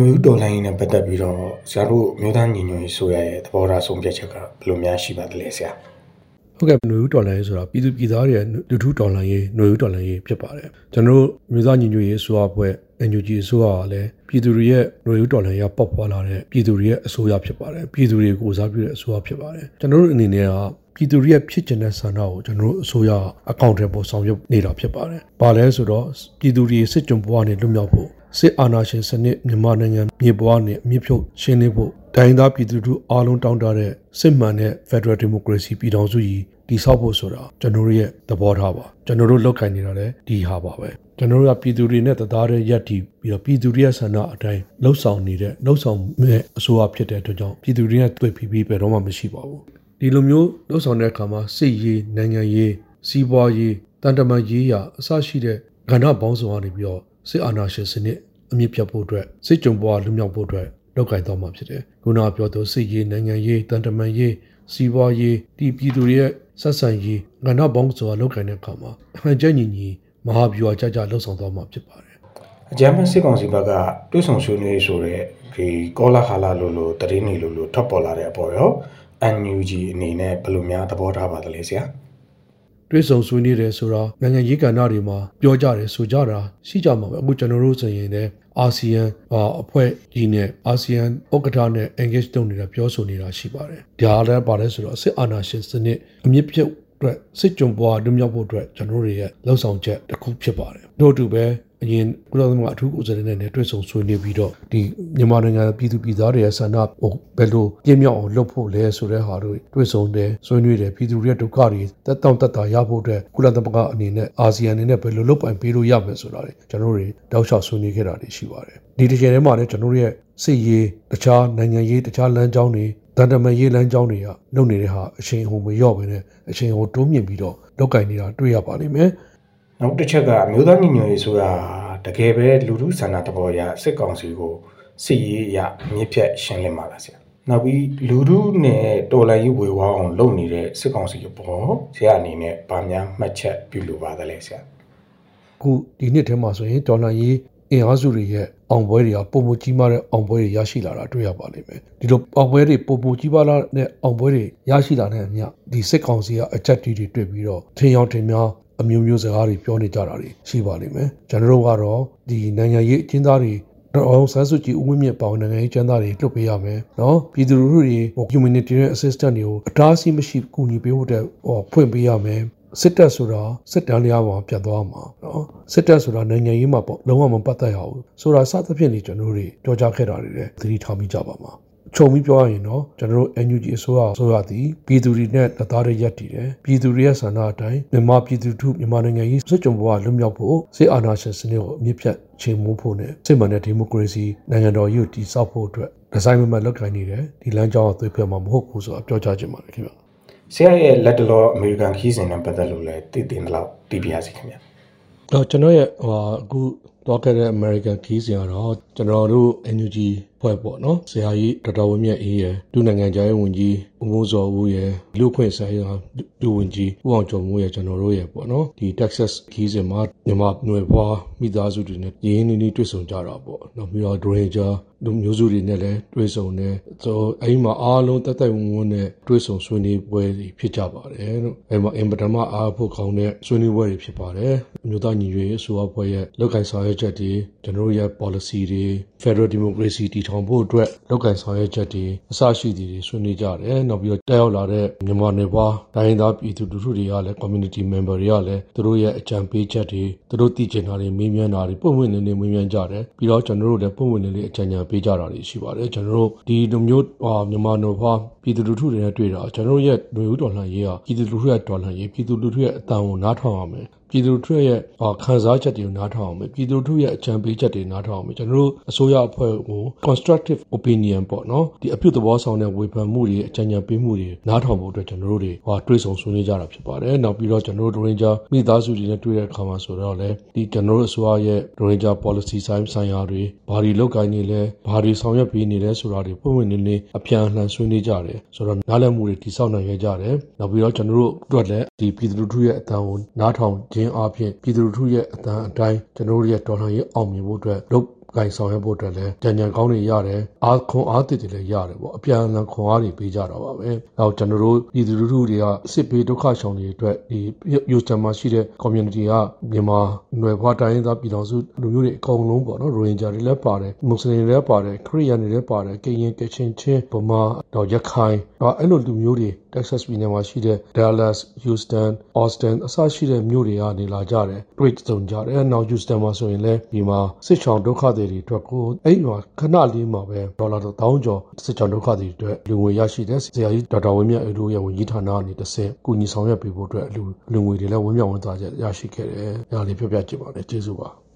နွေဦးတော်လိုင်းနဲ့ပတ်သက်ပြီးတော့ဆရာတို့မျိုးသားညီညွတ်ရေးဆိုရရဲ့သဘောထားဆုံးဖြတ်ချက်ကဘယ်လိုများရှိပါသလဲဆရာဟုတ်ကဲ့နွေဦးတော်လိုင်းဆိုတာပြည်သူပြည်သားတွေလူထုတော်လိုင်းရေးနွေဦးတော်လိုင်းရေးဖြစ်ပါတယ်ကျွန်တော်တို့မျိုးသားညီညွတ်ရေးဆိုရအဖွဲ့ NUG အစိုးရကလည်းပြည်သူတွေရဲ့လူမျိုးတော်လှန်ရေးပေါက်ဖွာလာတဲ့ပြည်သူတွေရဲ့အစိုးရဖြစ်ပါတယ်ပြည်သူတွေကိုစားပြုတဲ့အစိုးရဖြစ်ပါတယ်ကျွန်တော်တို့အနေနဲ့ကပြည်သူတွေရဲ့ဖြစ်ကျင်တဲ့ဆန္ဒကိုကျွန်တော်တို့အစိုးရအကောင့်တွေပေါ်ဆောင်ရွက်နေတာဖြစ်ပါတယ်။ဘာလဲဆိုတော့ပြည်သူတွေစစ်ကြုံပွားနေလွတ်မြောက်ဖို့ စစ်အာဏာရှင်စနစ်မြန်မာနိုင်ငံမြေပွားနဲ့အမြင့်ဖြုတ်ရှင်းလင်းဖို့တိုင်းသားပြည်သူတို့အားလုံးတောင်းတတဲ့စစ်မှန်တဲ့ Federal Democracy ပြည်ထောင်စုကြီးတည်ဆောက်ဖို့ဆိုတာကျွန်တော်တို့ရဲ့သဘောထားပါကျွန်တော်တို့လောက်ကိုင်နေတာလည်းဒီဟာပါပဲကျွန်တော်တို့ကပြည်သူတွေနဲ့တသားတဲ့ရက်တီပြီးတော့ပြည်သူတွေရဲ့ဆန္ဒအတိုင်းလှုပ်ဆောင်နေတဲ့လှုပ်ဆောင်မဲ့အစိုးရဖြစ်တဲ့အတွက်ကြောင့်ပြည်သူတွေနဲ့တွေ့ပြီးပြီးဘယ်တော့မှမရှိပါဘူးဒီလိုမျိုးလှုပ်ဆောင်တဲ့အခါမှာစစ်ရေးနိုင်ငံရေးစီးပွားရေးတန်တမာရေးရာအစရှိတဲ့ကဏ္ဍပေါင်းစုံကနေပြီးတော့ စစ်အာဏာရှင်စနစ်အမြင့်ပြတ်ဖို့အတွက်စစ်ကြုံပွားလူမြောက်ဖို့အတွက်လုပ်ကိုင်သွားမှာဖြစ်တယ်ခုနကပြောသူစစ်ရေးနိုင်ငံရေးတန်တမာရေးစီးပွားရေးဒီပြည်သူတွေရဲ့ဆက်ဆံရေးကဏ္ဍပေါင်းစုံလုပ်ကိုင်တဲ့အခါမှာအမှန်ကျညီညီမဟာဗျူဟာကြကြလှုပ်ဆောင်သွားမှာဖြစ်ပါတယ်အကြမ်းဖက်စစ်ကောင်စီဘက်ကတွဲဆောင်ဆွေးနွေးဆိုတဲ့ဒီကောလာဟာလာလိုလိုတရင်နေလိုလိုထပ်ပေါ်လာတဲ့အပေါ်ရော NUG အနေနဲ့ဘယ်လိုများသဘောထားပါသလဲဆရာ တွေးဆုံဆွေးနွေးတယ်ဆိုတော့နိုင်ငံရေးကဏ္ဍတွေမှာပြောကြတယ်ဆိုကြတာရှိကြမှာပဲအခုကျွန်တော်တို့ဆိုရင်လည်းအာဆီယံအဖွဲ့ကြီးနဲ့အာဆီယံဥက္ကဋ္ဌနဲ့ engage လုပ်နေတာပြောဆိုနေတာရှိပါတယ်။ဒါလည်းပါတယ်ဆိုတော့စစ်အာဏာရှင်စနစ်အမြင့်ပြုတ်အတွက်စစ်ကြုံပွားလွတ်မြောက်ဖို့အတွက်ကျွန်တော်တို့ရဲ့လှုံ့ဆော်ချက်တစ်ခုဖြစ်ပါတယ်။တို့အတူပဲ အရင်ကုလသမဂ္ဂအထူးကိုယ်စားလှယ်နဲ့တွေ့ဆုံဆွေးနွေးပြီးတော့ဒီမြန်မာနိုင်ငံပြည်သူပြည်သားတွေရဲ့ဆန္ဒဟိုဘယ်လိုပြည့်မြောက်အောင်လုပ်ဖို့လဲဆိုတဲ့ဟာတို့တွေ့ဆုံတယ်ဆွေးနွေးတယ်ပြည်သူတွေရဲ့ဒုက္ခတွေတက်တောင့်တက်တာရဖို့အတွက်ကုလသမဂ္ဂအနေနဲ့အာဆီယံအနေနဲ့ဘယ်လိုလုပ်ပိုင်ပေးလို့ရမလဲဆိုတာတွေကျွန်တော်တို့တွေတောက်လျှောက်ဆွေးနွေးခဲ့တာတွေရှိပါတယ်ဒီတစ်ချိန်ထဲမှာလည်းကျွန်တော်တို့ရဲ့စစ်ရေးတခြားနိုင်ငံရေးတခြားလမ်းကြောင်းတွေတန်တမရေးလမ်းကြောင်းတွေကလုပ်နေတဲ့ဟာအချိန်ဟိုမရော့ပဲနဲ့အချိန်ဟိုတိုးမြင့်ပြီးတော့လောက်ကင်နေတာတွေ့ရပါလိမ့်မယ် နောက်တစ်ချက်ကမြို့သားညီညွတ်ရေးဆိုတာတကယ်ပဲလူထုဆန္ဒတဘောရစစ်ကောင်စီကိုစစ်ရေးအရမြစ်ဖြတ်ရှင်းလင်းပါလားဆရာနောက်ပြီးလူထုနဲ့တော်လိုင်းရေးဝေဝါအောင်လုပ်နေတဲ့စစ်ကောင်စီဘောဆရာအနေနဲ့ဗာများမှတ်ချက်ပြုလိုပါသလဲဆရာခုဒီနှစ်ထဲမှာဆိုရင်တော်လိုင်းရေးအင်အားစုတွေရဲ့အောင်ပွဲတွေကပုံမကြီးမားတဲ့အောင်ပွဲတွေရရှိလာတာတွေ့ရပါလိမ့်မယ်ဒီလိုအောင်ပွဲတွေပုံမကြီးမားတဲ့အောင်ပွဲတွေရရှိလာတဲ့အမြဒီစစ်ကောင်စီကအချက်တီတွေတွေ့ပြီးတော့ထင်ရောက်ထင်များ အမျိုးမျိုးစကားတွေပြောနေကြတာတွေရှိပါလိမ့်မယ်ကျွန်တော်တို့ကတော့ဒီနိုင်ငံရေးအကျဉ်းသားတွေတော့အောင်ဆန်းစုကြည်ဦးဝင်းမြင့်ပေါင်းနိုင်ငံရေးကျန်းသားတွေလွတ်ပေးရမယ်နော်ပြည်သူလူထုတွေ humanitarian assistance တွေကိုအတားအဆီးမရှိကူညီပေးဖို့တဲ့ဟောဖွင့်ပေးရမယ်စစ်တပ်ဆိုတာစစ်တမ်းလျားမှာပြတ်သွားမှာနော်စစ်တပ်ဆိုတာနိုင်ငံရေးမှာပေါ့လုံးဝမပတ်သက်ရဘူးဆိုတာစသဖြင့်နေကျွန်တော်တို့တွေပြောကြားခဲ့တာတွေလည်းသတိထားမိကြပါမှာ ခြုံပြီးပြောရရင်တော့ကျွန်တော်တို့ NUG အစိုးရအစိုးရသည်ပြည်သူတွေနဲ့တသားတည်းရပ်တည်တယ်ပြည်သူတွေရဲ့ဆန္ဒအတိုင်းမြန်မာပြည်သူထုမြန်မာနိုင်ငံကြီးစစ်ကြုံဘဝလွတ်မြောက်ဖို့စစ်အာဏာရှင်စနစ်ကိုအမြင့်ဖြတ်ချိန်မိုးဖို့နဲ့စစ်မှန်တဲ့ဒီမိုကရေစီနိုင်ငံတော်ကြီးကိုတည်ဆောက်ဖို့အတွက်ဒီဇိုင်းမမလောက်ကိုင်းနေတယ်ဒီလမ်းကြောင်းကိုသွေးဖျက်မှာမဟုတ်ဘူးဆိုတာပြောကြားချင်ပါတယ်ခင်ဗျဆရာရဲ့လက်တလောအမေရိကန်ခီးစဉ်နဲ့ပတ်သက်လို့လည်းတည်တင်တော့တည်ပြရစီခင်ဗျတော့ကျွန်တော်ရဲ့ဟိုအခု တော့ခဲ့တဲ့ American ခီးစဉ်ကတော့ကျွန်တော်တို့ NUG ဖွဲ့ပေါ့နော်ဆရာကြီးဒေါက်တာဝင်းမြတ်အေးရယ်ဒုနိုင်ငံခြားရေးဝန်ကြီးဦးမိုးစောဦးရယ်လူခွင့်ဆိုင်ရာဒုဝန်ကြီးဦးအောင်ကျော်မိုးရယ်ကျွန်တော်တို့ရယ်ပေါ့နော်ဒီ Texas ခီးစဉ်မှာမြန်မာຫນွေဘွားမိသားစုတွေနဲ့ရင်းနှီးနှီးတွေ့ဆုံကြတာပေါ့နော်ပြီးတော့ Ranger လူမျိုးစုတွေနဲ့လည်းတွေ့ဆုံတယ်ဆိုအဲဒီမှာအားလုံးတက်တက်ဝန်းဝန်းနဲ့တွေ့ဆုံဆွေးနွေးပွဲတွေဖြစ်ကြပါတယ်လို့အဲဒီမှာအင်ပဒမအားဖို့ကောင်းတဲ့ဆွေးနွေးပွဲတွေဖြစ်ပါတယ်အမျိုးသားညီညွတ်ရေးအစိုးရဖွဲ့ရဲ့လောက်ကိုင်ဆောင်ရွက်ချက်တွေကျွန်တော်တို့ရဲ့ policy တွေ Federal Democracy တည်ထောင်ဖို့အတွက်လောက်ကိုင်ဆောင်ရွက်ချက်တွေအစရှိသည်တွေဆွေးနွေးကြတယ်နောက်ပြီးတော့တက်ရောက်လာတဲ့မြန်မာနယ်ပွားတိုင်းသားပြည်သူလူထုတွေကလည်း community member တွေကလည်းသူတို့ရဲ့အကြံပေးချက်တွေသူတို့တည်ကျင်တာတွေမေးမြန်းတာတွေပုံမှန်နေနေမေးမြန်းကြတယ်ပြီးတော့ကျွန်တော်တို့လည်းပုံမှန်နေနေအကြံဉာဏ်ပေးကြတာတွေရှိပါတယ်ကျွန်တော်တို့ဒီလိုမျိုးမြန်မာနယ်ပွားပြည်သူလူထုတွေနဲ့တွေ့တာကျွန်တော်တို့ရဲ့ຫນွေဦးတော်လှန်ရေးကပြည်သူလူထုရဲ့တော်လှန်ရေးပြည်သူလူထုရဲ့အတန်ကိုနားထောင်ရမယ်ပြည်သူထုရဲ့ခံစားချက်တွေကိုနားထောင်အောင်မယ်ပြည်သူထုရဲ့အကြံပေးချက်တွေနားထောင်အောင်မယ်ကျွန်တော်တို့အစိုးရအဖွဲ့ကို constructive opinion ပေါ့နော်ဒီအပြုသဘောဆောင်တဲ့ဝေဖန်မှုတွေအကြံဉာဏ်ပေးမှုတွေနားထောင်ဖို့အတွက်ကျွန်တော်တို့တွေဟောတွေးဆုံဆွေးနွေးကြတာဖြစ်ပါတယ်နောက်ပြီးတော့ကျွန်တော်တို့ဒရင်ဂျာမိသားစုတွေနဲ့တွေ့တဲ့အခါမှာဆိုတော့လေဒီကျွန်တော်တို့အစိုးရရဲ့ဒရင်ဂျာ policy ဆိုင်ဆိုင်ရာတွေဘာတွေလုပ်ကိုင်းနေလဲဘာတွေဆောင်ရွက်ပေးနေလဲဆိုတာတွေပုံမှန်နေနေအပြန်အလှန်ဆွေးနွေးကြတယ်ဆိုတော့နားလည်မှုတွေတိစောက်နိုင်ရကြတယ်နောက်ပြီးတော့ကျွန်တော်တို့အတွက်လည်းဒီပြည်သူလူထုရဲ့အတန်ကိုနားထောင်ခြင်းအပြင်ပြည်သူလူထုရဲ့အတန်အတိုင်းကျွန်တော်တို့ရဲ့တော်လှန်ရေးအောင်မြင်ဖို့အတွက်လုပ် ဂိုင်ဆောင်ရွက်ဖို့အတွက်လည်းကြံကြံကောင်းတွေရတယ်အားခွန်အားတစ်တွေလည်းရတယ်ပေါ့အပြန်အလှန်ခွန်အားတွေပေးကြတာပါပဲနောက်ကျွန်တော်တို့ပြည်သူလူထုတွေကစစ်ပေးဒုက္ခရှောင်တွေအတွက်ဒီယူစတန်မှာရှိတဲ့ community ကမြန်မာຫນွယ်ဘွားတိုင်းသားပြည်တော်စုလူမျိုးတွေအကုန်လုံးပေါ့နော်ရိုဟင်ဂျာတွေလည်းပါတယ်မွတ်စလင်တွေလည်းပါတယ်ခရစ်ယာန်တွေလည်းပါတယ်ကရင်ကချင်ချင်းဗမာတော့ရခိုင်တော့အဲ့လိုလူမျိုးတွေ Texas ပြည်နယ်မှာရှိတဲ့ Dallas Houston Austin အစရှိတဲ့မြို့တွေကနေလာကြတယ်တွေ့ကြုံကြတယ်နောက် Houston မှာဆိုရင်လည်းဒီမှာစစ်ချောင်ဒုက္ခတွေတွေအတွက်ကိုအဲ့ဒီမှာခဏလေးမှာပဲဒေါ်လာတောင်းကျော်စစ်ချောင်ဒုက္ခတွေအတွက်လူငွေရရှိတဲ့ဆရာကြီးဒေါက်တာဝင်းမြတ်အေတို့ရဲ့ဝန်ကြီးဌာနကနေတစ်ဆင့်ကူညီဆောင်ရွက်ပေးဖို့အတွက်လူလူငွေတွေလည်းဝင်းမြတ်ဝန်သားချက်ရရှိခဲ့တယ်။ဒါလေးပြောပြချင်ပါတယ်ကျေးဇူးပါ။